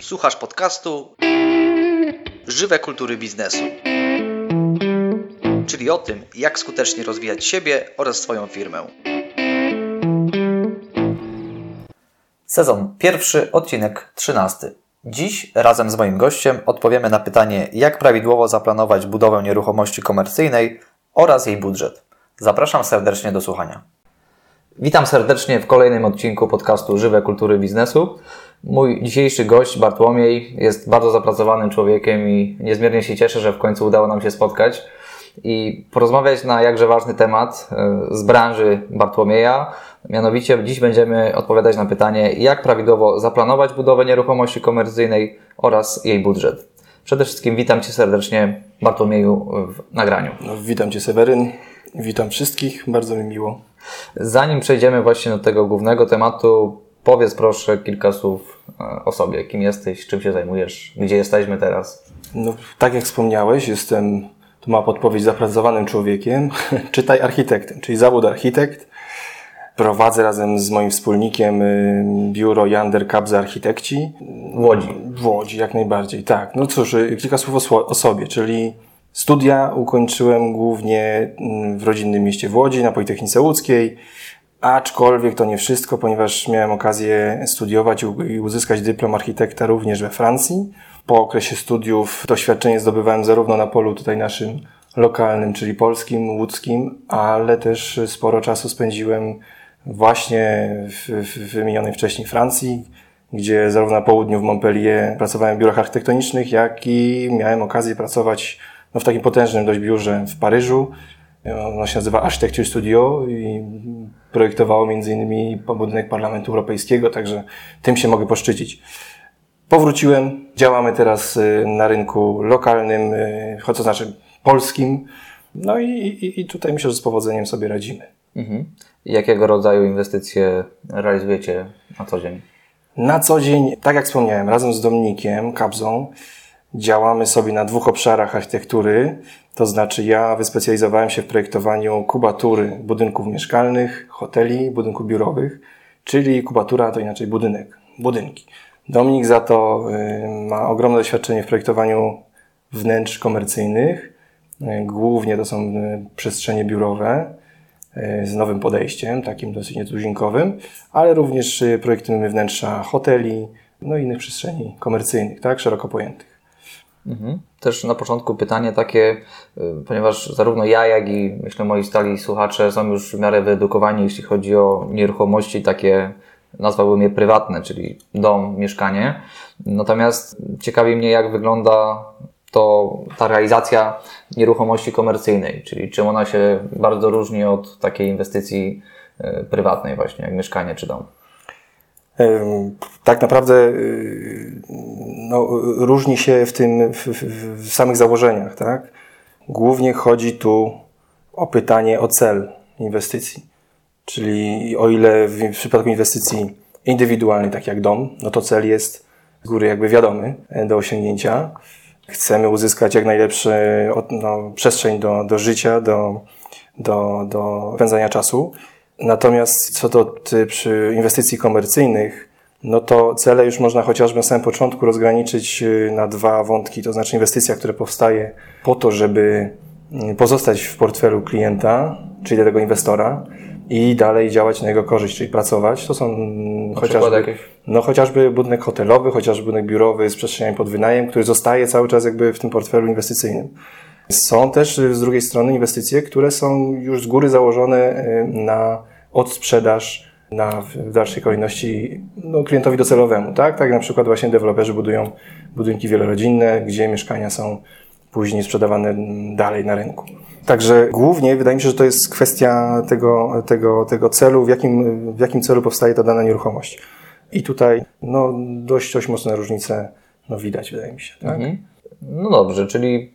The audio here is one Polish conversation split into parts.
Słuchasz podcastu Żywe kultury biznesu. Czyli o tym, jak skutecznie rozwijać siebie oraz swoją firmę. Sezon pierwszy, odcinek trzynasty. Dziś razem z moim gościem odpowiemy na pytanie, jak prawidłowo zaplanować budowę nieruchomości komercyjnej oraz jej budżet. Zapraszam serdecznie do słuchania. Witam serdecznie w kolejnym odcinku podcastu Żywe Kultury Biznesu. Mój dzisiejszy gość, Bartłomiej, jest bardzo zapracowanym człowiekiem i niezmiernie się cieszę, że w końcu udało nam się spotkać i porozmawiać na jakże ważny temat e, z branży Bartłomieja. Mianowicie dziś będziemy odpowiadać na pytanie, jak prawidłowo zaplanować budowę nieruchomości komercyjnej oraz jej budżet. Przede wszystkim witam Cię serdecznie, Bartłomieju, w nagraniu. No, witam Cię, Seweryn. Witam wszystkich, bardzo mi miło. Zanim przejdziemy właśnie do tego głównego tematu, powiedz proszę kilka słów e, o sobie. Kim jesteś, czym się zajmujesz, gdzie jesteśmy teraz? No, tak jak wspomniałeś, jestem, tu ma podpowiedź, zapracowanym człowiekiem, czytaj architektem, czyli zawód architekt. Prowadzę razem z moim wspólnikiem y, biuro Jander Kabza Architekci. W Łodzi. W Łodzi, jak najbardziej, tak. No cóż, y, kilka słów o, o sobie, czyli Studia ukończyłem głównie mm, w rodzinnym mieście w Łodzi, na Politechnice Łódzkiej, aczkolwiek to nie wszystko, ponieważ miałem okazję studiować i uzyskać dyplom architekta również we Francji. Po okresie studiów doświadczenie zdobywałem zarówno na polu tutaj naszym lokalnym, czyli polskim, łódzkim, ale też sporo czasu spędziłem właśnie w, w wymienionej wcześniej Francji, gdzie zarówno na południu w Montpellier pracowałem w biurach architektonicznych, jak i miałem okazję pracować no, w takim potężnym dość biurze w Paryżu. Ono się nazywa Architecture Studio i projektowało innymi budynek Parlamentu Europejskiego, także tym się mogę poszczycić. Powróciłem, działamy teraz y, na rynku lokalnym, y, choć to znaczy polskim, no i, i, i tutaj myślę, że z powodzeniem sobie radzimy. Mhm. Jakiego rodzaju inwestycje realizujecie na co dzień? Na co dzień, tak jak wspomniałem, razem z Dominikiem Kabzą, działamy sobie na dwóch obszarach architektury. To znaczy, ja wyspecjalizowałem się w projektowaniu kubatury budynków mieszkalnych, hoteli, budynków biurowych, czyli kubatura to inaczej budynek, budynki. Dominik za to y, ma ogromne doświadczenie w projektowaniu wnętrz komercyjnych. Y, głównie to są y, przestrzenie biurowe z nowym podejściem, takim dosyć nietuzinkowym, ale również projektujemy wnętrza hoteli, no i innych przestrzeni komercyjnych, tak, szeroko pojętych. Mhm. Też na początku pytanie takie, y, ponieważ zarówno ja, jak i myślę moi stali słuchacze są już w miarę wyedukowani, jeśli chodzi o nieruchomości takie, nazwałbym je prywatne, czyli dom, mieszkanie. Natomiast ciekawi mnie, jak wygląda to ta realizacja nieruchomości komercyjnej, czyli czym ona się bardzo różni od takiej inwestycji y, prywatnej właśnie, jak mieszkanie czy dom tak naprawdę y, no, różni się w tym w, w, samych założeniach, tak? Głównie chodzi tu o pytanie o cel inwestycji. Czyli o ile w przypadku inwestycji indywidualnej, tak jak dom, no to cel jest z góry jakby wiadomy do osiągnięcia. Chcemy uzyskać jak najlepszą no, przestrzeń do, do życia, do, do, do czasu. Natomiast co do przy inwestycji komercyjnych, no to cele już można chociażby na samym początku rozgraniczyć y, na dwa wątki, to znaczy inwestycja, która powstaje po to, żeby y, pozostać w portfelu klienta, czyli tego inwestora i dalej działać na jego korzyść, czyli pracować. To są na chociażby, no, chociażby budynek hotelowy, chociażby budynek biurowy z przestrzeniami pod wynajem, który zostaje cały czas jakby w tym portfelu inwestycyjnym. Są też y, z drugiej strony inwestycje, które są już z góry założone na odsprzedaż na, w dalszej kolejności no, klientowi docelowemu. Tak? tak na przykład właśnie deweloperzy budują budynki wielorodzinne, gdzie mieszkania są później sprzedawane dalej na rynku. Także głównie wydaje mi się, że to jest kwestia tego, tego, tego celu, w jakim, w jakim celu powstaje ta dana nieruchomość. I tutaj no, dość, dość mocne różnice no, widać, wydaje mi się. Tak? Mhm. No dobrze, czyli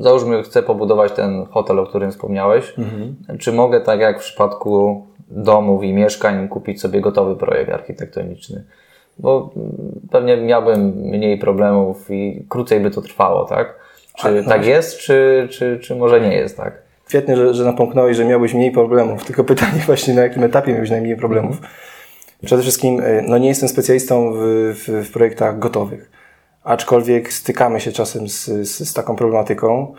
załóżmy, chcę pobudować ten hotel, o którym wspomniałeś. Mhm. Czy mogę, tak jak w przypadku domów i mieszkań kupić sobie gotowy projekt architektoniczny. Bo pewnie miałbym mniej problemów i krócej by to trwało, tak? Czy no tak jest, czy, czy, czy może nie jest tak? Świetnie, że, że napomknąłeś, że miałbyś mniej problemów, tylko pytanie właśnie na jakim etapie miałbyś najmniej problemów. Przede wszystkim, e, no nie jestem specjalistą w, w, w projektach gotowych. aczkolwiek stykamy się czasem z, z, z taką problematyką.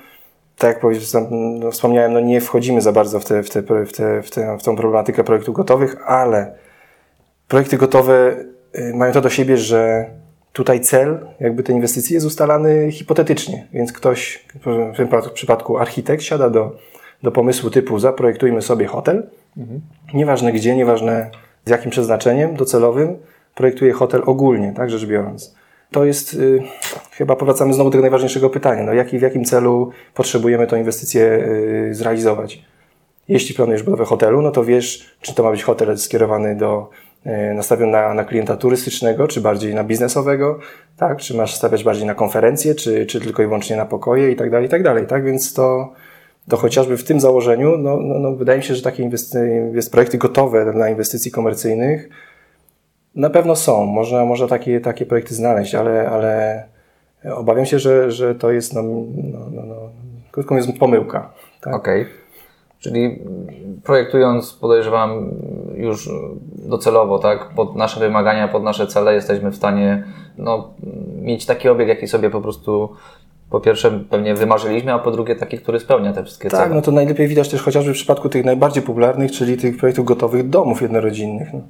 Tak jak no, wspomniałem, no nie wchodzimy za bardzo w, te, w, te, w, te, w, te, w tą problematykę projektów gotowych, ale projekty gotowe y, mają to do siebie, że tutaj cel jakby tej inwestycji jest ustalany hipotetycznie, więc ktoś, w tym przypadku architekt, siada do, do pomysłu typu zaprojektujmy sobie hotel, mhm. nieważne gdzie, nieważne z jakim przeznaczeniem docelowym, projektuje hotel ogólnie, tak rzecz biorąc. To jest, y, chyba powracamy znowu do tego najważniejszego pytania, no jaki, w jakim celu potrzebujemy tę inwestycję y, zrealizować. Jeśli planujesz budowę hotelu, no to wiesz, czy to ma być hotel skierowany do y, nastawiony na, na klienta turystycznego, czy bardziej na biznesowego, tak? Czy masz stawiać bardziej na konferencje, czy, czy tylko i wyłącznie na pokoje i tak dalej, i tak dalej, tak? Więc to, to chociażby w tym założeniu, no, no, no wydaje mi się, że takie inwesty- jest projekty gotowe dla inwestycji komercyjnych na pewno są. Można, można takie, takie projekty znaleźć, ale, ale obawiam się, że, że to jest, no, no, no, no krótko mówiąc, pomyłka. Tak? Okej. Okay. Czyli projektując, podejrzewam, już docelowo, tak, pod nasze wymagania, pod nasze cele, jesteśmy w stanie no, mieć taki obiekt, jaki sobie po prostu po pierwsze pewnie wymarzyliśmy, a po drugie taki, który spełnia te wszystkie tak, cele. Tak, no to najlepiej widać też chociażby w przypadku tych najbardziej popularnych, czyli tych projektów gotowych domów jednorodzinnych. No,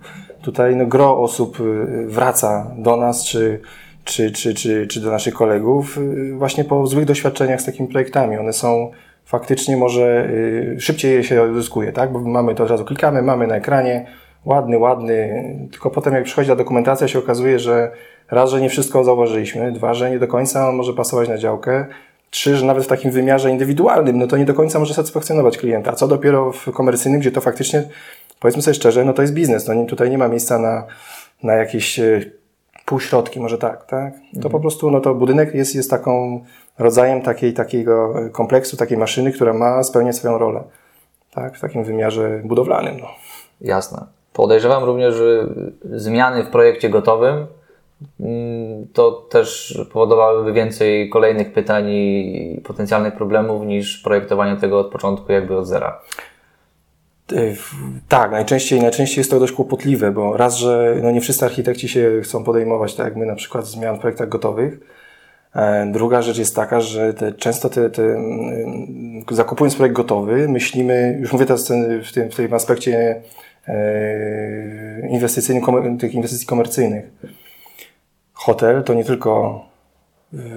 tutaj no, gro osób y, wraca do nas, czy, czy, czy, czy, czy do naszych kolegów y, właśnie po złych doświadczeniach z takimi projektami. One są faktycznie może y, szybciej je się uzyskuje, tak? Bo mamy to od razu klikamy, mamy na ekranie, ładny, ładny, tylko potem jak przychodzi ta dokumentacja się okazuje, że raz, że nie wszystko zauważyliśmy, dwa, że nie do końca on może pasować na działkę, trzy, że nawet w takim wymiarze indywidualnym, no to nie do końca może satysfakcjonować klienta. A co dopiero w komercyjnym, gdzie to faktycznie, powiedzmy sobie szczerze, no to jest biznes, no nie, tutaj nie ma miejsca na, na jakieś e, półśrodki, może tak, tak? To mhm. po prostu, no to budynek jest, jest taką rodzajem takiej, takiego kompleksu, takiej maszyny, która ma spełniać swoją rolę, tak? W takim wymiarze budowlanym, no. Jasne. Podejrzewam również, że zmiany w projekcie gotowym to też powodowałyby więcej kolejnych pytań i potencjalnych problemów niż projektowanie tego od początku, jakby od zera. Tak, najczęściej, najczęściej jest to dość kłopotliwe, bo raz, że no nie wszyscy architekci się chcą podejmować, tak jak my na przykład zmian w projektach gotowych. E, druga rzecz jest taka, że te, często te, te, mm, zakupując projekt gotowy, myślimy, już mówię teraz w tym, w tym aspekcie e, inwestycyjnym, tych inwestycji komercyjnych hotel to nie tylko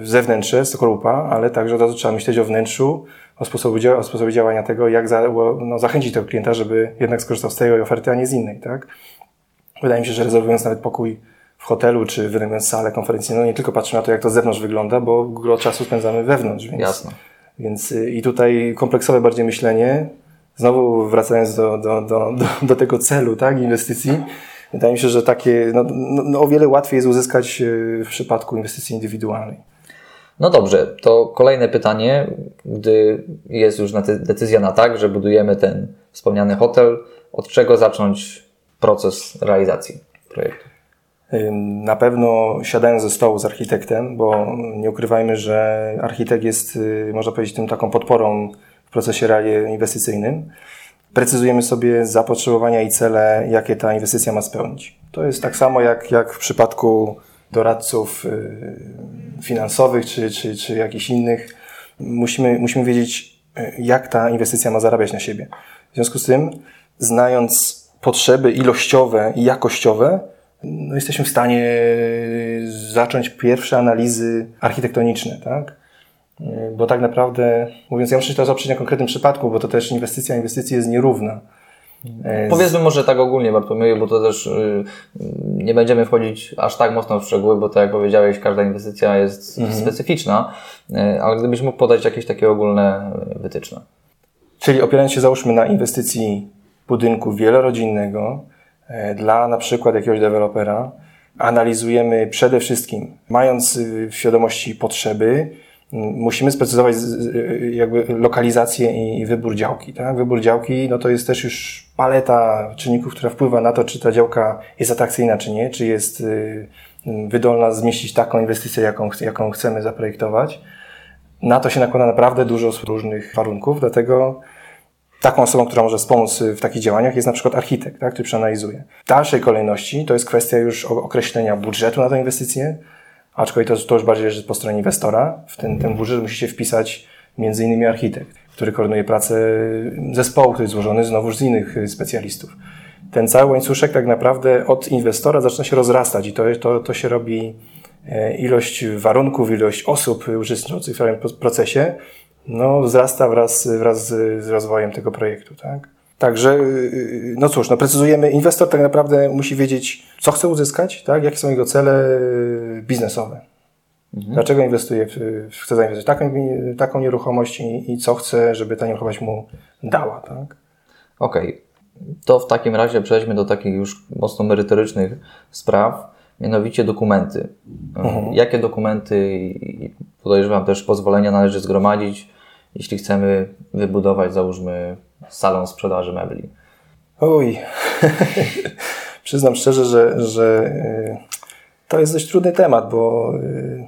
zewnętrzne, skorupa, ale także od razu trzeba myśleć o wnętrzu, o sposobie, o sposobie działania tego, jak za, no, zachęcić tego klienta, żeby jednak skorzystał z tej oferty, a nie z innej, tak? Wydaje mi się, że rezerwując nawet pokój w hotelu, czy wynajmując salę konferencyjną, nie tylko patrzymy na to, jak to z zewnątrz wygląda, bo gro czasu spędzamy wewnątrz. Więc, Jasne. Więc y, i tutaj kompleksowe bardziej myślenie, znowu wracając do, do, do, do, do tego celu, tak, inwestycji, Wydaje mi się, że takie no, no, no, o wiele łatwiej jest uzyskać e, w przypadku inwestycji indywidualnej. No dobrze, to kolejne pytanie, gdy jest już decyzja na tak, że budujemy ten wspomniany hotel, od czego zacząć proces realizacji projektu? Na pewno siadając ze stołu z architektem, bo nie ukrywajmy, że architekt jest, y, można powiedzieć, tym taką podporą w procesie inwestycyjnym precyzujemy sobie zapotrzebowania i cele, jakie ta inwestycja ma spełnić. To jest tak samo jak, jak w przypadku doradców y, finansowych czy, czy, czy jakichś innych. Musimy, musimy wiedzieć, y, jak ta inwestycja ma zarabiać na siebie. W związku z tym, znając potrzeby ilościowe i jakościowe, no jesteśmy w stanie zacząć pierwsze analizy architektoniczne, tak? E, bo tak naprawdę, mówiąc, ja muszę się teraz oprzeć na konkretnym przypadku, bo to też inwestycja inwestycji jest nierówna. E, Powiedzmy może tak ogólnie, Bartłomieju, bo to też yy, nie będziemy wchodzić aż tak mocno w szczegóły, bo tak jak powiedziałeś, każda inwestycja jest mhm. specyficzna, ale gdybyś mógł podać jakieś takie ogólne wytyczne. Czyli opierając się załóżmy na inwestycji budynku wielorodzinnego dla na przykład jakiegoś dewelopera, analizujemy przede wszystkim, mając w świadomości potrzeby, musimy sprecyzować jakby lokalizację i wybór działki. Tak? Wybór działki no to jest też już paleta czynników, która wpływa na to, czy ta działka jest atrakcyjna, czy nie, czy jest y, wydolna zmieścić taką inwestycję, jaką, jaką chcemy zaprojektować. Na to się nakłada naprawdę dużo różnych warunków, dlatego taką osobą, która może wspomóc w takich działaniach jest na przykład architekt, tak, który przeanalizuje. W dalszej kolejności to jest kwestia już określenia budżetu na tę inwestycję, Aczkolwiek to, to już bardziej leży po stronie inwestora. W ten, ten budżet musi się wpisać między innymi architekt, który koordynuje pracę zespołu, który jest złożony znowuż z innych specjalistów. Ten cały łańcuszek tak naprawdę od inwestora zaczyna się rozrastać i to, to, to się robi e, ilość warunków, ilość osób uczestniczących w całym procesie, no, wzrasta wraz, wraz z rozwojem tego projektu, tak? Także, y, no cóż, no precyzujemy, inwestor tak naprawdę musi wiedzieć, co chce uzyskać, tak? jakie są jego cele y, biznesowe. Mhm. Dlaczego inwestuje, w, chce zainwestować taką, taką nieruchomość i, i, co chce, żeby ta nieruchomość mu dała. Tak? Okej. Okay. To w takim razie przejdźmy do takich już mocno merytorycznych spraw, mianowicie dokumenty. Mhm. Jakie dokumenty i podejrzewam też pozwolenia należy zgromadzić, jeśli chcemy wybudować, załóżmy, salon sprzedaży mebli? Oj, przyznam szczerze, że, że y, to jest dość trudny temat, bo y,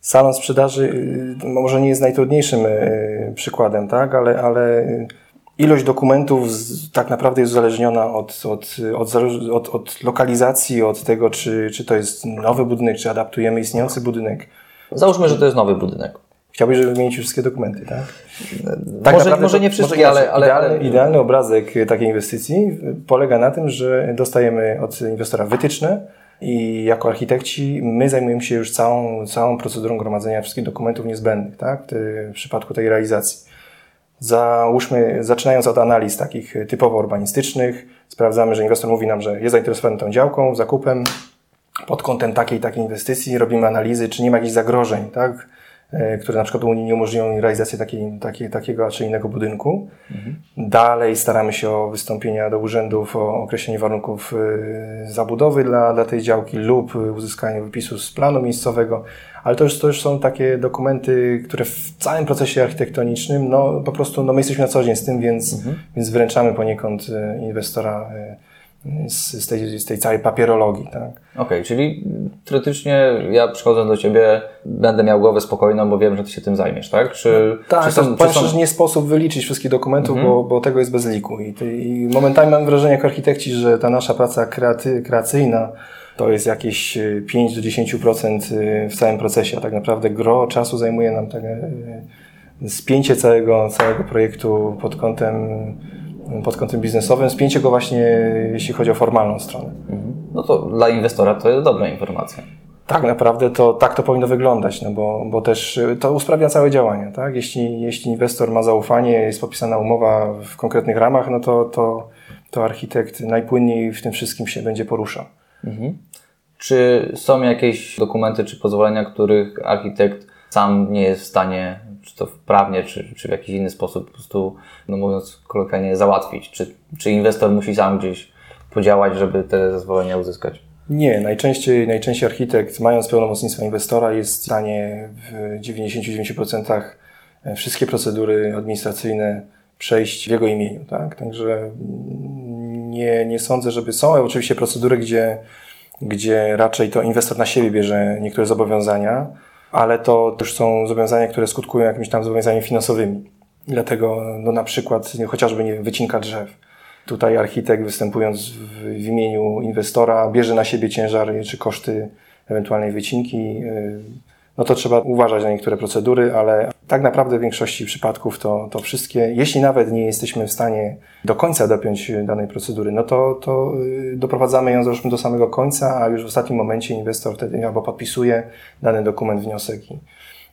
salon sprzedaży y, może nie jest najtrudniejszym przykładem, tak? ale, ale ilość dokumentów tak naprawdę jest uzależniona od, od, od, od, od lokalizacji, od tego, czy, czy to jest nowy budynek, czy adaptujemy istniejący budynek. Załóżmy, że to jest nowy budynek. Chciałbyś, żeby wymienić wszystkie dokumenty, tak? tak może, naprawdę, może nie wszystkie, może ale, ale, idealny, idealny obrazek takiej inwestycji polega na tym, że dostajemy od inwestora wytyczne i jako architekci my zajmujemy się już całą, całą procedurą gromadzenia wszystkich dokumentów niezbędnych, tak? W przypadku tej realizacji. Załóżmy, zaczynając od analiz takich typowo urbanistycznych, sprawdzamy, że inwestor mówi nam, że jest zainteresowany tą działką, zakupem, pod kątem takiej takiej inwestycji robimy analizy, czy nie ma jakichś zagrożeń, tak? E, które na przykład nie umożliwią realizację takiej, takiej, takiego czy innego budynku. Mhm. Dalej staramy się o wystąpienia do urzędów o określenie warunków e, zabudowy dla, dla tej działki lub uzyskanie wypisu z planu miejscowego, ale to już, to już są takie dokumenty, które w całym procesie architektonicznym, no po prostu no, my jesteśmy na co dzień z tym, więc, mhm. więc wręczamy poniekąd e, inwestora z, z, tej, z tej całej papierologii. Tak? Okej, okay, czyli teoretycznie ja przychodzę do Ciebie, będę miał głowę spokojną, bo wiem, że Ty się tym zajmiesz, tak? Czy, tak, czy są, to, czy są... nie sposób wyliczyć wszystkich dokumentów, mhm. bo, bo tego jest bez liku. I, I momentami mam wrażenie jako architekci, że ta nasza praca kreaty, kreacyjna to jest jakieś 5 do 10% y, w całym procesie, a tak naprawdę gro czasu zajmuje nam tak, spięcie całego, całego projektu pod kątem pod kątem biznesowym, spięcie go właśnie, jeśli chodzi o formalną stronę. Mhm. No to dla inwestora to jest dobra informacja. Tak naprawdę to tak to powinno wyglądać, no bo, bo też to usprawnia całe działania. Tak? Jeśli, jeśli inwestor ma zaufanie, jest podpisana umowa w konkretnych ramach, no to, to, to architekt najpłynniej w tym wszystkim się będzie poruszał. Mhm. Czy są jakieś dokumenty czy pozwolenia, których architekt sam nie jest w stanie czy to prawnie, czy, czy w jakiś inny sposób po prostu, no mówiąc kolokwialnie, załatwić? Czy, czy inwestor musi sam gdzieś podziałać, żeby te zezwolenia uzyskać? Nie, najczęściej, najczęściej architekt, mając pełnomocnictwo inwestora, jest w stanie w 99% e, wszystkie procedury administracyjne przejść w jego imieniu. Tak? Także nie, nie sądzę, żeby są oczywiście procedury, gdzie, gdzie raczej to inwestor na siebie bierze niektóre zobowiązania, ale to też są zobowiązania, które skutkują jakimiś tam zobowiązaniami finansowymi. Dlatego no na przykład chociażby nie wycinka drzew. Tutaj architekt występując w, imieniu inwestora bierze na siebie ciężar czy koszty ewentualnej wycinki. Y, no to trzeba uważać na niektóre procedury, ale tak naprawdę w większości przypadków to, to wszystkie, jeśli nawet nie jesteśmy w stanie do końca dopiąć danej procedury, no to, to y, doprowadzamy ją załóżmy do samego końca, a już w ostatnim momencie inwestor wtedy albo podpisuje dany dokument, wniosek. I,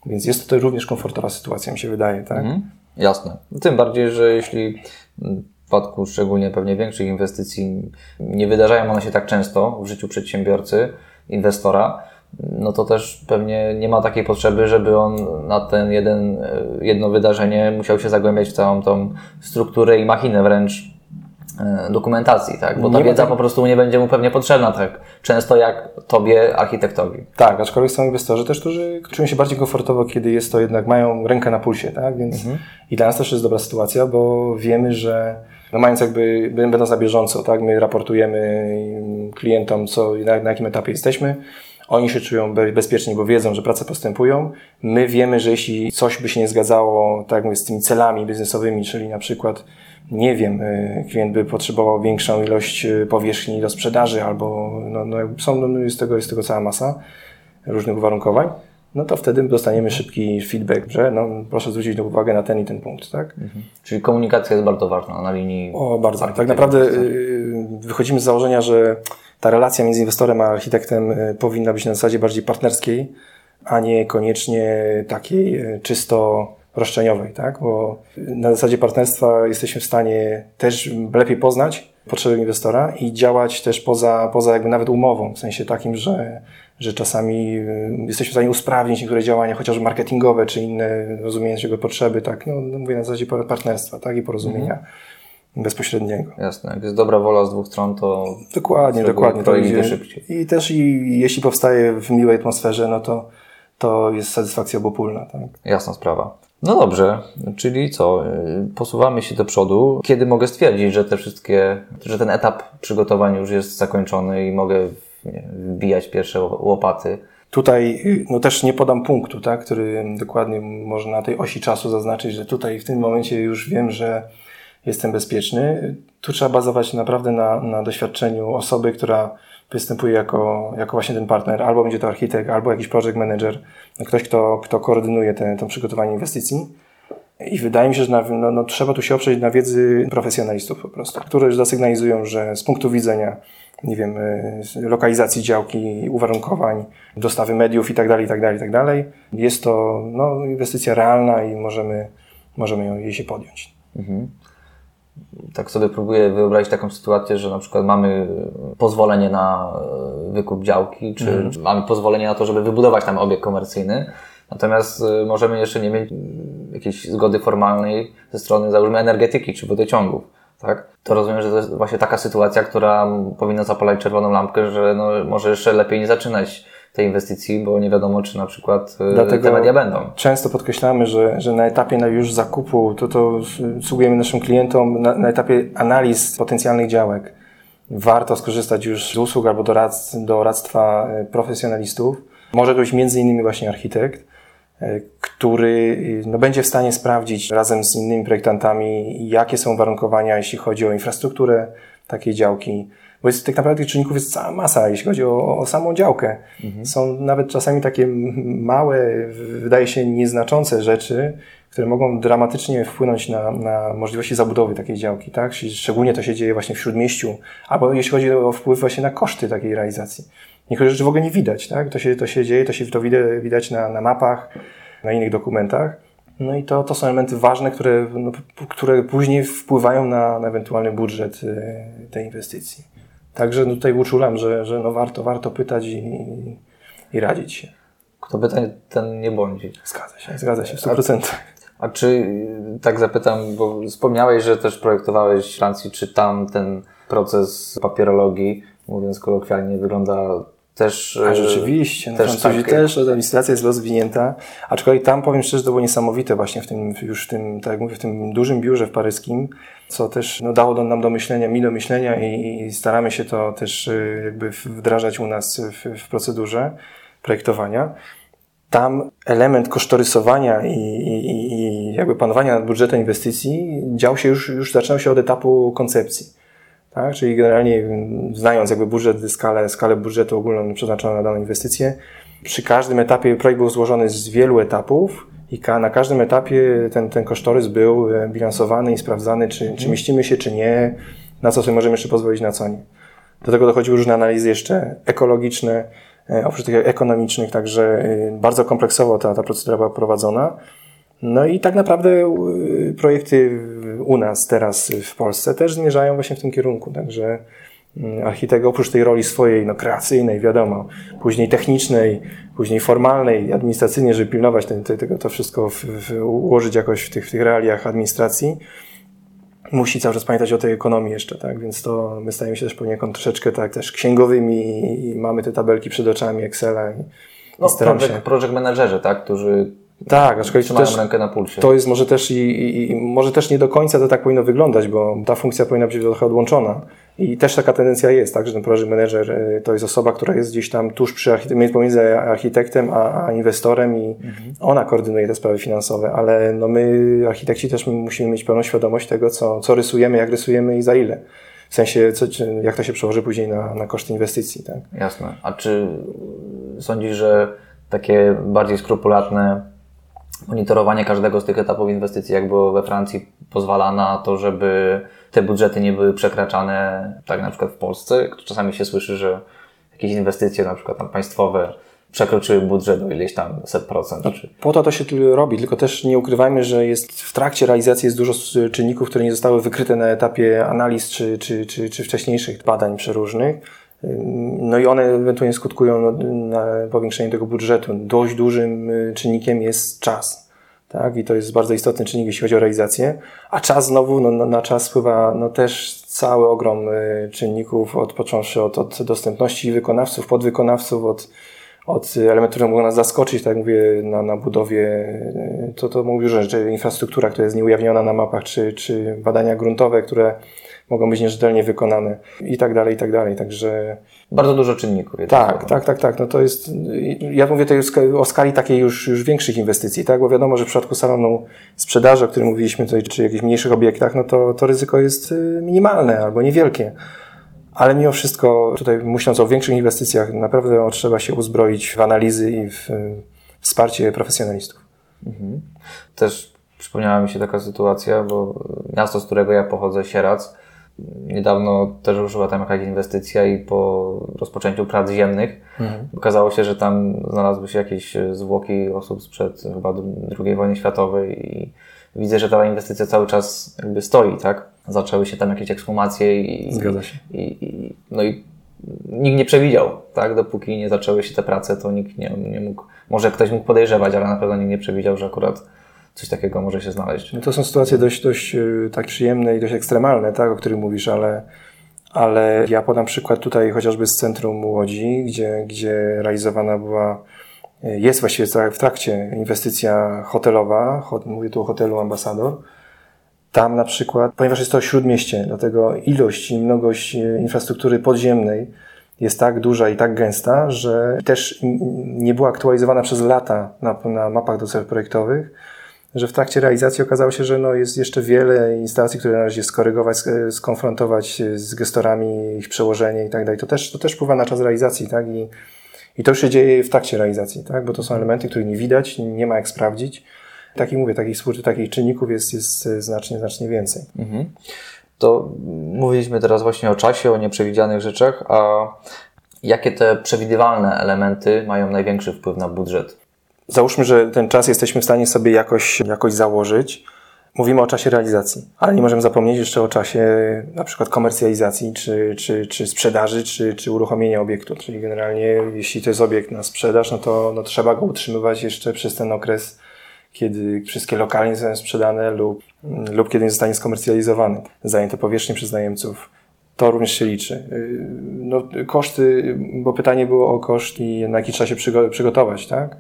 więc jest to również komfortowa sytuacja, mi się wydaje, tak? Mhm, jasne. Tym bardziej, że jeśli w przypadku szczególnie pewnie większych inwestycji nie wydarzają one się tak często w życiu przedsiębiorcy, inwestora, no to też pewnie nie ma takiej potrzeby, żeby on na ten jeden, jedno wydarzenie musiał się zagłębiać w całą tą strukturę i machinę wręcz e, dokumentacji, tak? Bo ta nie wiedza tak... po prostu nie będzie mu pewnie potrzebna tak często jak tobie, architektowi. Tak, aczkolwiek są inwestorzy też, którzy czują się bardziej komfortowo, kiedy jest to jednak, mają rękę na pulsie, tak? Więc mhm. i dla nas też jest dobra sytuacja, bo wiemy, że no mając jakby, będąc na bieżąco, tak? My raportujemy klientom, co, na, na jakim etapie jesteśmy, oni się czują bezpiecznie, bo wiedzą, że prace postępują. My wiemy, że jeśli coś by się nie zgadzało, tak jak mówię, z tymi celami biznesowymi, czyli na przykład, nie wiem, y, klient by potrzebował większą ilość y, powierzchni do sprzedaży, albo no, no, są, no, jest, tego, jest tego cała masa, różnych uwarunkowań, no to wtedy dostaniemy szybki feedback, że no, proszę zwrócić uwagę na ten i ten punkt, tak? Mhm. Czyli komunikacja jest bardzo ważna na linii. O, bardzo. Tak naprawdę y, wychodzimy z założenia, że ta relacja między inwestorem a architektem y, powinna być na zasadzie bardziej partnerskiej, a nie koniecznie takiej y, czysto roszczeniowej, tak? Bo na zasadzie partnerstwa jesteśmy w stanie też lepiej poznać potrzeby inwestora i działać też poza, poza jakby nawet umową, w sensie takim, że, że czasami y, jesteśmy w stanie usprawnić niektóre działania, chociażby marketingowe, czy inne, rozumiejąc jego potrzeby, tak? No, no mówię na zasadzie partnerstwa, tak? I porozumienia. Mhm bezpośredniego. Jasne, jak jest dobra wola z dwóch stron, to dokładnie, dokładnie to idzie szybciej. I też i jeśli powstaje w miłej atmosferze, no to, to jest satysfakcja obopólna. Tak? Jasna sprawa. No dobrze, czyli co? Posuwamy się do przodu. Kiedy mogę stwierdzić, że te wszystkie, że ten etap przygotowań już jest zakończony i mogę wbijać pierwsze łopaty? Tutaj no też nie podam punktu, tak, który dokładnie można na tej osi czasu zaznaczyć, że tutaj w tym momencie już wiem, że jestem bezpieczny. Tu trzeba bazować naprawdę na, na doświadczeniu osoby, która występuje jako, jako właśnie ten partner, albo będzie to architekt, albo jakiś project manager, ktoś, kto, kto koordynuje to przygotowanie inwestycji. I wydaje mi się, że na, no, no, trzeba tu się oprzeć na wiedzy profesjonalistów po prostu, które już zasygnalizują, że z punktu widzenia nie wiem, y, lokalizacji działki, uwarunkowań, dostawy mediów itd., itd., itd., jest to no, inwestycja realna i możemy, możemy ją, jej się podjąć. Mhm tak sobie próbuję wyobrazić taką sytuację, że na przykład mamy pozwolenie na e, wykup działki, czy mm. mamy pozwolenie na to, żeby wybudować tam obiekt komercyjny, natomiast e, możemy jeszcze nie mieć jakiejś zgody formalnej ze strony, załóżmy, energetyki czy wodociągów. Tak? To rozumiem, że to jest właśnie taka sytuacja, która powinna zapalać czerwoną lampkę, że no, może jeszcze lepiej nie zaczynać tej inwestycji, bo nie wiadomo, czy na przykład e, Dlatego te media będą. Często podkreślamy, że, że na etapie na już zakupu, to, to sugerujemy naszym klientom, na, na etapie analiz potencjalnych działek, warto skorzystać już z usług albo doradztwa e, profesjonalistów. Może to być między innymi właśnie architekt, e, który no, będzie w stanie sprawdzić razem z innymi projektantami, jakie są warunkowania, jeśli chodzi o infrastrukturę takiej działki, bo jest, tak naprawdę tych czynników jest cała masa, jeśli chodzi o, o samą działkę. Mhm. Są nawet czasami takie małe, wydaje się nieznaczące rzeczy, które mogą dramatycznie wpłynąć na, na możliwości zabudowy takiej działki, tak? Szczególnie to się dzieje właśnie w śródmieściu, albo jeśli chodzi o wpływ właśnie na koszty takiej realizacji. Niektóre rzeczy w ogóle nie widać, tak? To się, to się dzieje, to się to widać na, na mapach, na innych dokumentach. No i to, to są elementy ważne, które, no, które później wpływają na, na ewentualny budżet y, tej inwestycji. Także no tutaj uczulam, że, że no warto, warto pytać i, i radzić się. Kto pyta, ten nie błądzi. Zgadza się, zgadza się w 100%. A, a czy, tak zapytam, bo wspomniałeś, że też projektowałeś w Francji, czy tam ten proces papierologii, mówiąc kolokwialnie, wygląda też. A rzeczywiście, no, też Francuzi tak, też, administracja jest rozwinięta, aczkolwiek tam powiem szczerze, to było niesamowite właśnie w tym, już w tym, tak jak mówię, w tym dużym biurze w paryskim, co też no, dało nam do myślenia, mi do myślenia i, i, staramy się to też y, jakby wdrażać u nas w, w procedurze projektowania. Tam element kosztorysowania i, i, i jakby panowania nad budżetem inwestycji dział się już, już zaczynał się od etapu koncepcji. Tak? Czyli generalnie znając jakby budżet, skalę, skalę budżetu ogólną przeznaczoną na daną inwestycję, przy każdym etapie projekt był złożony z wielu etapów i na każdym etapie ten, ten kosztorys był e, bilansowany i sprawdzany, czy, mhm. czy mieścimy się, czy nie, na co sobie możemy jeszcze pozwolić, na co nie. Do tego dochodziły różne analizy jeszcze ekologiczne, e, oprócz tych ekonomicznych, także e, bardzo kompleksowo ta, ta procedura była prowadzona. No i tak naprawdę projekty u nas teraz w Polsce też zmierzają właśnie w tym kierunku, także mm, architekt oprócz tej roli swojej, no kreacyjnej, wiadomo, później technicznej, później formalnej, administracyjnie, żeby pilnować ten, tego, to wszystko w, w, ułożyć jakoś w tych, w tych realiach administracji, musi cały czas pamiętać o tej ekonomii jeszcze, tak? Więc to my stajemy się też poniekąd troszeczkę tak też księgowymi i, i mamy te tabelki przed oczami, Excela i, no, project, się... project managerzy, tak? Którzy tak, aczkolwiek to też, rękę na pulsie. To jest może też i, i, i, może też nie do końca to tak powinno wyglądać, bo ta funkcja powinna być trochę odłączona. I też taka tendencja jest, tak, że ten project manager y, to jest osoba, która jest gdzieś tam tuż przy architektem, pomiędzy architektem a, a inwestorem i mhm. ona koordynuje te sprawy finansowe, ale no my, architekci, też musimy mieć pełną świadomość tego, co, co rysujemy, jak rysujemy i za ile. W sensie, co, jak to się przełoży później na, na koszty inwestycji. Tak? Jasne. A czy sądzisz, że takie bardziej skrupulatne monitorowanie każdego z tych etapów inwestycji, jak było we Francji, pozwala na to, żeby te budżety nie były przekraczane, tak na przykład w Polsce. Czasami się słyszy, że jakieś inwestycje, na przykład tam państwowe, przekroczyły budżet o ileś tam set procent. Czy... Po to to się robi, tylko też nie ukrywajmy, że jest w trakcie realizacji jest dużo czynników, które nie zostały wykryte na etapie analiz czy, czy, czy, czy wcześniejszych badań przeróżnych. No i one ewentualnie skutkują na powiększenie tego budżetu. Dość dużym y, czynnikiem jest czas. Tak? I to jest bardzo istotny czynnik, jeśli chodzi o realizację. A czas znowu, no, no na czas wpływa no, też cały ogrom y, czynników, od, począwszy od, od dostępności wykonawców, podwykonawców, od od elementów, które mogą nas zaskoczyć, tak jak mówię, na, na budowie, to, to mówię, że, że infrastruktura, która jest nieujawniona na mapach, czy, czy badania gruntowe, które mogą być nierzetelnie wykonane i tak dalej, i tak dalej. Także. Bardzo dużo czynników. Tak, tak, tak, tak. No to jest, ja mówię tutaj o skali takiej już, już większych inwestycji, tak? Bo wiadomo, że w przypadku salonu sprzedaży, o którym mówiliśmy tutaj, czy jakichś mniejszych obiektach, no to, to ryzyko jest y, minimalne albo niewielkie. Ale mimo wszystko, tutaj myśląc o większych inwestycjach, naprawdę trzeba się uzbroić w analizy i w wsparcie profesjonalistów. Mhm. Też przypomniała mi się taka sytuacja, bo miasto, z którego ja pochodzę, Sierac, niedawno też ruszyła tam jakaś inwestycja i po rozpoczęciu prac ziemnych mhm. okazało się, że tam znalazły się jakieś zwłoki osób sprzed chyba II wojny światowej i widzę, że ta inwestycja cały czas jakby stoi, tak? Zaczęły się tam jakieś ekshumacje i, Zgadza się. I, i, no i nikt nie przewidział, tak? Dopóki nie zaczęły się te prace, to nikt nie, nie mógł, może ktoś mógł podejrzewać, ale na pewno nikt nie przewidział, że akurat coś takiego może się znaleźć. No to są sytuacje dość, dość y, tak przyjemne i dość ekstremalne, tak, o których mówisz, ale, ale ja podam przykład tutaj chociażby z centrum Łodzi, gdzie, gdzie realizowana była jest właściwie w trakcie inwestycja hotelowa, mówię tu o hotelu Ambasador. Tam na przykład, ponieważ jest to śródmieście, dlatego ilość i mnogość e, infrastruktury podziemnej jest tak duża i tak gęsta, że też nie była aktualizowana przez lata na, na mapach do celów projektowych, że w trakcie realizacji okazało się, że no jest jeszcze wiele instalacji, które należy skorygować, skonfrontować z gestorami, ich przełożenie i tak dalej. To też, to też wpływa na czas realizacji, tak? I i to się dzieje w trakcie realizacji, tak? bo to są elementy, których nie widać, nie ma jak sprawdzić. Tak jak mówię, takich, takich czynników jest, jest znacznie, znacznie więcej. Mhm. To mówiliśmy teraz właśnie o czasie, o nieprzewidzianych rzeczach, a jakie te przewidywalne elementy mają największy wpływ na budżet? Załóżmy, że ten czas jesteśmy w stanie sobie jakoś, jakoś założyć. Mówimy o czasie realizacji, ale nie możemy zapomnieć jeszcze o czasie na przykład komercjalizacji, czy, czy, czy sprzedaży, czy, czy uruchomienia obiektu. Czyli generalnie, jeśli to jest obiekt na sprzedaż, no to no, trzeba go utrzymywać jeszcze przez ten okres, kiedy wszystkie lokalnie zostaną sprzedane lub, lub kiedy nie zostanie skomercjalizowany, zajęte powierzchnie przez najemców. To również się liczy. No, koszty, bo pytanie było o koszt i na jaki trzeba się przygotować, tak?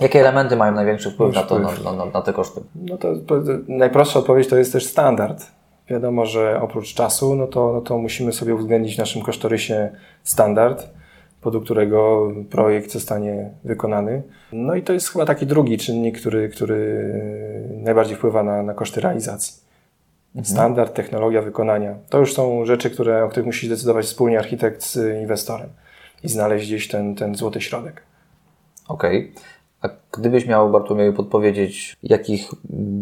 Jakie elementy mają największy wpływ, na, to, na, na, na, te koszty? No to, to najprostsza odpowiedź to jest też standard. Wiadomo, że oprócz czasu, no to, no to musimy sobie uwzględnić w naszym kosztorysie standard, pod którego projekt zostanie wykonany. No i to jest chyba taki drugi czynnik, który, który najbardziej wpływa na, na koszty realizacji. Mhm. Standard, technologia wykonania. To już są rzeczy, które, o których musi decydować wspólnie architekt z inwestorem i znaleźć gdzieś ten, ten złoty środek. Okej. Okay. A gdybyś miał, Bartłomieju, podpowiedzieć, jakich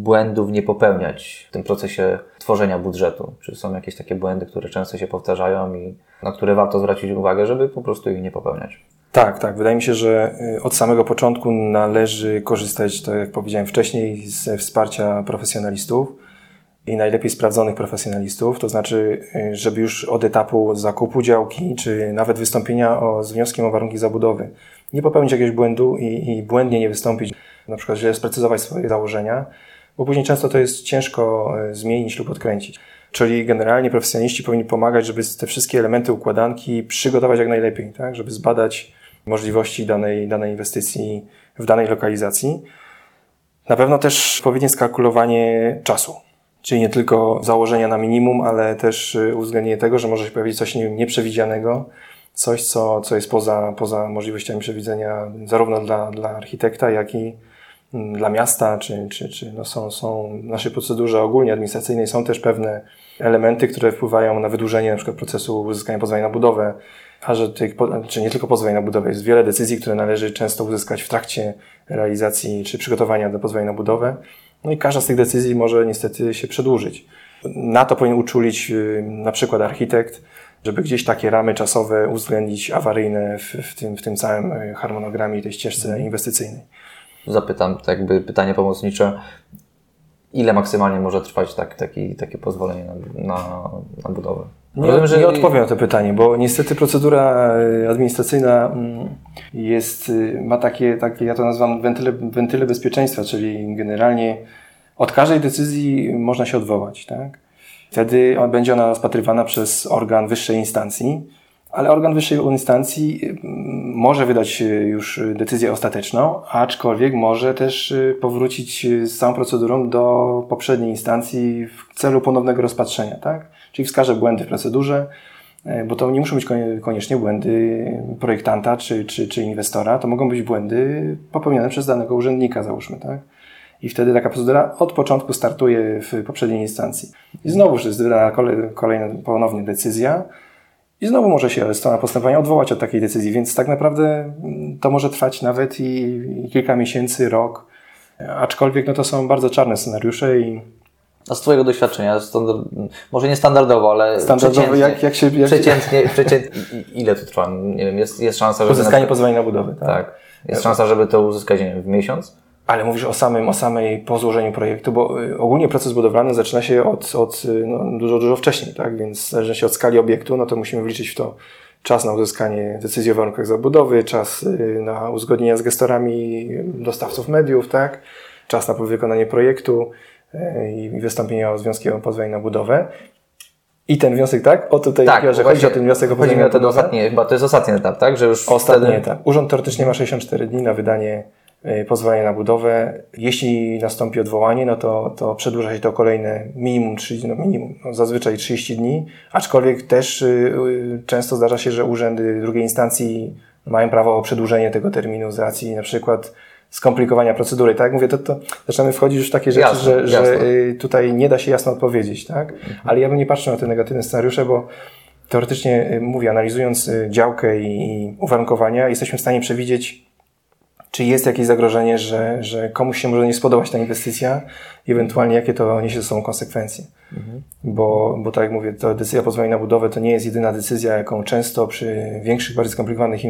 błędów nie popełniać w tym procesie tworzenia budżetu? Czy są jakieś takie błędy, które często się powtarzają i na które warto zwrócić uwagę, żeby po prostu ich nie popełniać? Tak, tak. Wydaje mi się, że y, od samego początku należy korzystać, tak jak powiedziałem wcześniej, ze wsparcia profesjonalistów i najlepiej sprawdzonych profesjonalistów, to znaczy, y, żeby już od etapu zakupu działki, czy nawet wystąpienia o, z wnioskiem o warunki zabudowy, nie popełnić jakiegoś błędu i, i błędnie nie wystąpić, na przykład źle sprecyzować swoje założenia, bo później często to jest ciężko e, zmienić lub odkręcić. Czyli generalnie profesjonaliści powinni pomagać, żeby te wszystkie elementy układanki przygotować jak najlepiej, tak? żeby zbadać możliwości danej, danej inwestycji w danej lokalizacji. Na pewno też odpowiednie skalkulowanie czasu. Czyli nie tylko założenia na minimum, ale też e, uwzględnienie tego, że może się pojawić coś nieprzewidzianego, coś, co, co jest poza, poza możliwościami przewidzenia zarówno dla, dla architekta, jak i mm, dla miasta, czy, czy, czy no są, są w naszej procedurze ogólnie administracyjnej są też pewne elementy, które wpływają na wydłużenie na przykład procesu uzyskania pozwolenia na budowę, a że tych, czy nie tylko pozwoleń na budowę, jest wiele decyzji, które należy często uzyskać w trakcie realizacji czy przygotowania do pozwolenia na budowę. No i każda z tych decyzji może niestety się przedłużyć. Na to powinien uczulić y, na przykład architekt, żeby gdzieś takie ramy czasowe uwzględnić awaryjne w, w, tym, w tym całym y, harmonogramie i tej ścieżce mhm. inwestycyjnej. Zapytam, tak jakby pytanie pomocnicze. Ile maksymalnie może trwać tak, taki, takie pozwolenie na, na, na budowę? Nie, Rozumiem, że... nie odpowiem na to pytanie, bo niestety procedura y, administracyjna mm, jest, ma takie, takie ja to nazywam wentyle, wentyle bezpieczeństwa, czyli generalnie od każdej decyzji można się odwołać. Tak? Wtedy będzie ona rozpatrywana przez organ wyższej instancji, ale organ wyższej instancji mm, może wydać już decyzję ostateczną, aczkolwiek może też y, powrócić z całą procedurą do poprzedniej instancji w celu ponownego rozpatrzenia. Tak? Czyli wskaże błędy w procedurze, bo to nie muszą być koniecznie błędy projektanta czy, czy, czy inwestora, to mogą być błędy popełnione przez danego urzędnika, załóżmy. Tak? I wtedy taka procedura od początku startuje w poprzedniej instancji. I znowu jest wydana kolejna ponownie decyzja i znowu może się strona postępowania odwołać od takiej decyzji, więc tak naprawdę mm, to może trwać nawet i, i kilka miesięcy, rok, aczkolwiek no to są bardzo czarne scenariusze i a z Twojego doświadczenia, standard, może nie standardowo, ale standardowo jak, jak się... Jak przeciętnie, przeciętnie, ile to trwa? Nie wiem, jest, jest szansa, żeby... Uzyskanie pozwolenia na budowę, tak? tak. Jest szansa, żeby to uzyskać, nie wiem, w miesiąc? Ale mówisz o samym, o samej po złożeniu projektu, bo y, ogólnie proces budowlany zaczyna się od, od y, no, dużo, dużo wcześniej, tak? Więc zależy się od skali obiektu, no to musimy wliczyć w to czas na uzyskanie decyzji o warunkach zabudowy, czas y, na uzgodnienia z gestorami dostawców mediów, tak? Czas na wykonanie projektu i wystąpienie o związki o pozwolenie na budowę. I ten wniosek, tak? O tutaj, tak, że chodzi o ten wniosek o pozwolenie na budowę. Ostatni, chyba to jest ostatni etap, tak? Że już ostatni wtedy... etap. Urząd teoretycznie ma 64 dni na wydanie pozwolenie na budowę. Jeśli nastąpi odwołanie, no to, to przedłuża się to kolejne minimum, 30, no minimum no zazwyczaj 30 dni, aczkolwiek też y, często zdarza się, że urzędy drugiej instancji mają prawo o przedłużenie tego terminu z racji na przykład skomplikowania procedury. Tak jak mówię, to, to zaczynamy wchodzić już w takie rzeczy, jasne, że, że y, tutaj nie da się jasno odpowiedzieć, tak? Mhm. Ale ja bym nie patrzył na te negatywne scenariusze, bo teoretycznie mówię, analizując działkę i, i uwarunkowania, jesteśmy w stanie przewidzieć czy jest jakieś zagrożenie, że, że komuś się może nie spodobać ta inwestycja i ewentualnie jakie to niesie ze sobą konsekwencje. Mhm. Bo, bo tak jak mówię, to decyzja pozwolenia na budowę to nie jest jedyna decyzja, jaką często przy większych, bardziej skomplikowanych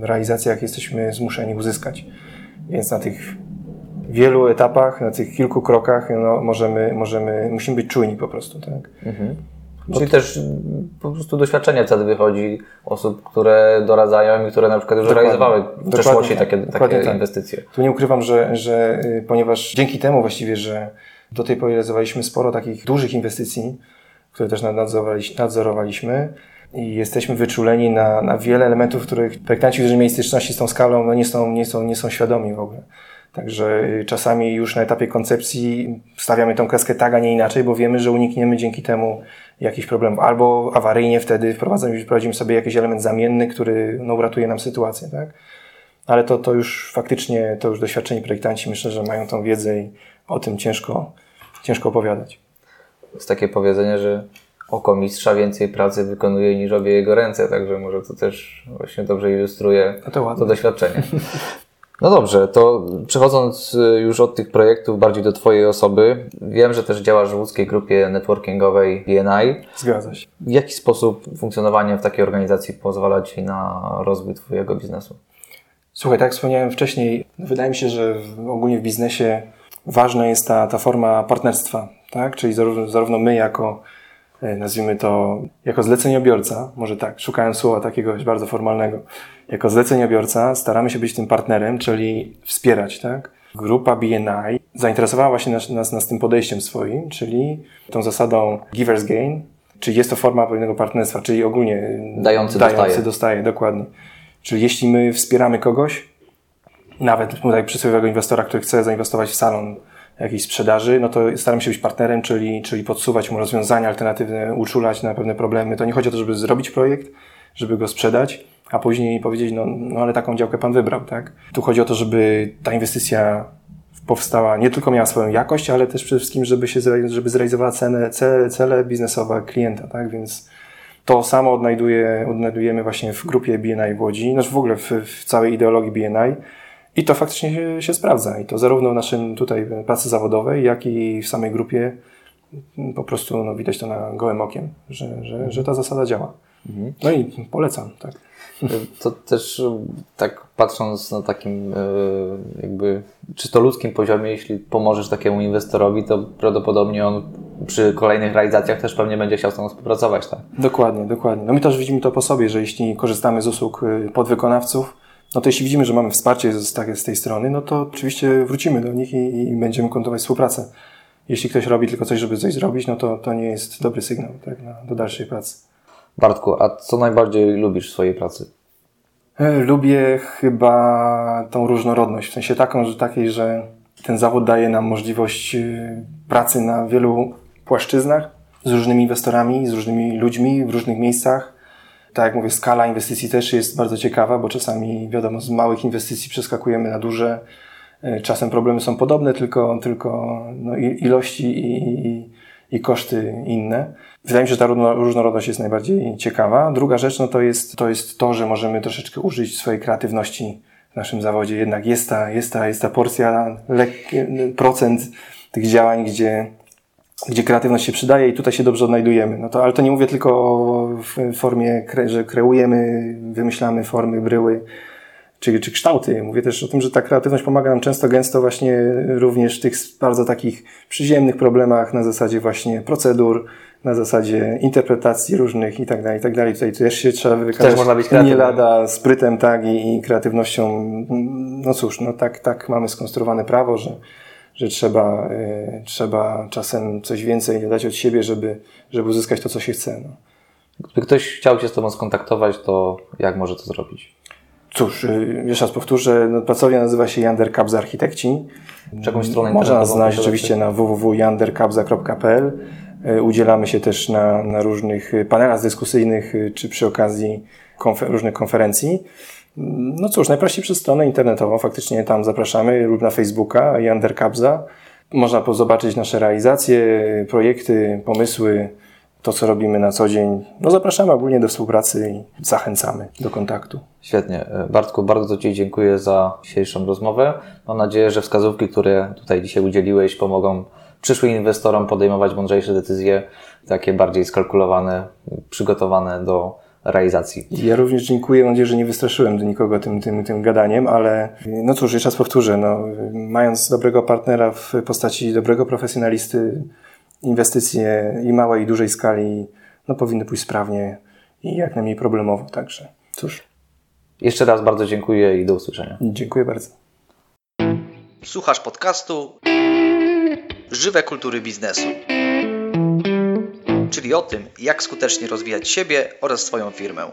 realizacjach jesteśmy zmuszeni uzyskać. Więc na tych wielu etapach, na tych kilku krokach no, możemy, możemy, musimy być czujni po prostu. Tak? Mhm. Czyli też po prostu doświadczenie wtedy wychodzi osób, które doradzają i które na przykład już dokładnie, realizowały w przeszłości takie, takie tak. inwestycje. Tu nie ukrywam, że, że y, ponieważ dzięki temu właściwie, że do tej pory realizowaliśmy sporo takich dużych inwestycji, które też nadzorowaliśmy, nadzorowaliśmy i jesteśmy wyczuleni na, na wiele elementów, których projektanci, którzy mieli styczności z tą skalą, no nie, są, nie, są, nie są świadomi w ogóle. Także y, czasami już na etapie koncepcji stawiamy tą kreskę tak, a nie inaczej, bo wiemy, że unikniemy dzięki temu jakichś problemów. Albo awaryjnie wtedy wprowadzamy, wprowadzimy sobie jakiś element zamienny, który no, uratuje nam sytuację. Tak? Ale to, to już faktycznie, to już doświadczeni projektanci myślę, że mają tą wiedzę i o tym ciężko, ciężko opowiadać. Jest takie powiedzenie, że oko mistrza więcej pracy wykonuje niż obie jego ręce, także może to też właśnie dobrze ilustruje to, to doświadczenie. No dobrze, to przechodząc y, już od tych projektów bardziej do Twojej osoby, wiem, że też działasz w łódzkiej grupie networkingowej BNI. Zgadza się. W jaki sposób funkcjonowanie w takiej organizacji pozwala Ci na rozwój Twojego biznesu? Słuchaj, tak jak wspomniałem wcześniej, wydaje mi się, że ogólnie w biznesie ważna jest ta, ta forma partnerstwa, tak? Czyli zarówno, zarówno my jako nazwijmy to, jako zleceniobiorca, może tak, szukałem słowa takiego bardzo formalnego, jako zleceniobiorca staramy się być tym partnerem, czyli wspierać, tak? Grupa BNI zainteresowała się nas, nas, nas tym podejściem swoim, czyli tą zasadą giver's gain, czyli jest to forma pewnego partnerstwa, czyli ogólnie dający, dający dostaje. dostaje, dokładnie. Czyli jeśli my wspieramy kogoś, nawet tutaj przysłowiowego inwestora, który chce zainwestować w salon jakiejś sprzedaży, no to staram się być partnerem, czyli, czyli podsuwać mu rozwiązania alternatywne, uczulać na pewne problemy. To nie chodzi o to, żeby zrobić projekt, żeby go sprzedać, a później powiedzieć, no, no ale taką działkę pan wybrał, tak? Tu chodzi o to, żeby ta inwestycja powstała, nie tylko miała swoją jakość, ale też przede wszystkim, żeby się żeby zrealizowała cenę, cele, cele biznesowe klienta, tak? Więc To samo odnajduje, odnajdujemy właśnie w grupie BNI w Łodzi, znaczy w ogóle w, w całej ideologii BNI. I to faktycznie się, się, sprawdza. I to zarówno w naszym tutaj pracy zawodowej, jak i w samej grupie po prostu no, widać to na gołym okiem, że, że, że ta zasada działa. Mhm. No i polecam, tak. To też tak patrząc na takim e, jakby czysto ludzkim poziomie, jeśli pomożesz takiemu inwestorowi, to prawdopodobnie on przy kolejnych realizacjach też pewnie będzie chciał z tobą współpracować, tak? Dokładnie, dokładnie. No my też widzimy to po sobie, że jeśli korzystamy z usług y, podwykonawców, no to jeśli widzimy, że mamy wsparcie z, z tej strony, no to oczywiście wrócimy do nich i, i będziemy kontynuować współpracę. Jeśli ktoś robi tylko coś, żeby coś zrobić, no to, to nie jest dobry sygnał tak, na, do dalszej pracy. Bartku, a co najbardziej lubisz w swojej pracy? E, lubię chyba tą różnorodność, w sensie taką, że takiej, że ten zawód daje nam możliwość y, pracy na wielu płaszczyznach z różnymi inwestorami, z różnymi ludźmi w różnych miejscach. Tak jak mówię, skala inwestycji też jest bardzo ciekawa, bo czasami, wiadomo, z małych inwestycji przeskakujemy na duże. E, czasem problemy są podobne, tylko, tylko no, ilości i, i, koszty inne. Wydaje mi się, że ta różnorodność jest najbardziej ciekawa. Druga rzecz no to, jest, to jest to, że możemy troszeczkę użyć swojej kreatywności w naszym zawodzie. Jednak jest ta, jest ta, jest ta porcja, lekki procent tych działań, gdzie, gdzie kreatywność się przydaje i tutaj się dobrze odnajdujemy. No to, ale to nie mówię tylko o formie, że kreujemy, wymyślamy formy, bryły, czy, czy kształty. Mówię też o tym, że ta kreatywność pomaga nam często, gęsto właśnie również w tych bardzo takich przyziemnych problemach na zasadzie właśnie procedur, na zasadzie interpretacji różnych i tak dalej, i tak dalej. Tutaj też się trzeba wykazać też można być nie lada sprytem, tak, i, i kreatywnością. No cóż, no tak, tak mamy skonstruowane prawo, że, że trzeba, y, trzeba czasem coś więcej dać od siebie, żeby, żeby uzyskać to, co się chce. No. Gdyby ktoś chciał się z Tobą skontaktować, to jak może to zrobić? Cóż, y, jeszcze raz powtórzę, no, pracownia nazywa się Yander Cabs Architekci. Jakąś stronę Można nas znaleźć oczywiście na www.yandercabza.pl. Y, udzielamy się też na, na różnych panelach dyskusyjnych, czy przy okazji konfer różnych konferencji. No cóż, najprościej przez stronę internetową, faktycznie tam zapraszamy, lub na Facebooka, Yander Cabza. Można zobaczyć nasze realizacje, projekty, pomysły, to, co robimy na co dzień. No zapraszamy ogólnie do współpracy i zachęcamy do kontaktu. Świetnie. Bartku, bardzo Ci dziękuję za dzisiejszą rozmowę. Mam nadzieję, że wskazówki, które tutaj dzisiaj udzieliłeś, pomogą przyszłym inwestorom podejmować mądrzejsze decyzje, takie bardziej skalkulowane, przygotowane do realizacji. Ja również dziękuję. Mam nadzieję, że nie wystraszyłem do nikogo tym, tym, tym gadaniem, ale no cóż, jeszcze raz powtórzę, no, mając dobrego partnera w postaci dobrego profesjonalisty, inwestycje i małej i dużej skali no, powinny pójść sprawnie i jak najmniej problemowo. Także cóż. Jeszcze raz bardzo dziękuję i do usłyszenia. Dziękuję bardzo. Słuchasz podcastu Żywe kultury biznesu. Czyli o tym, jak skutecznie rozwijać siebie oraz swoją firmę.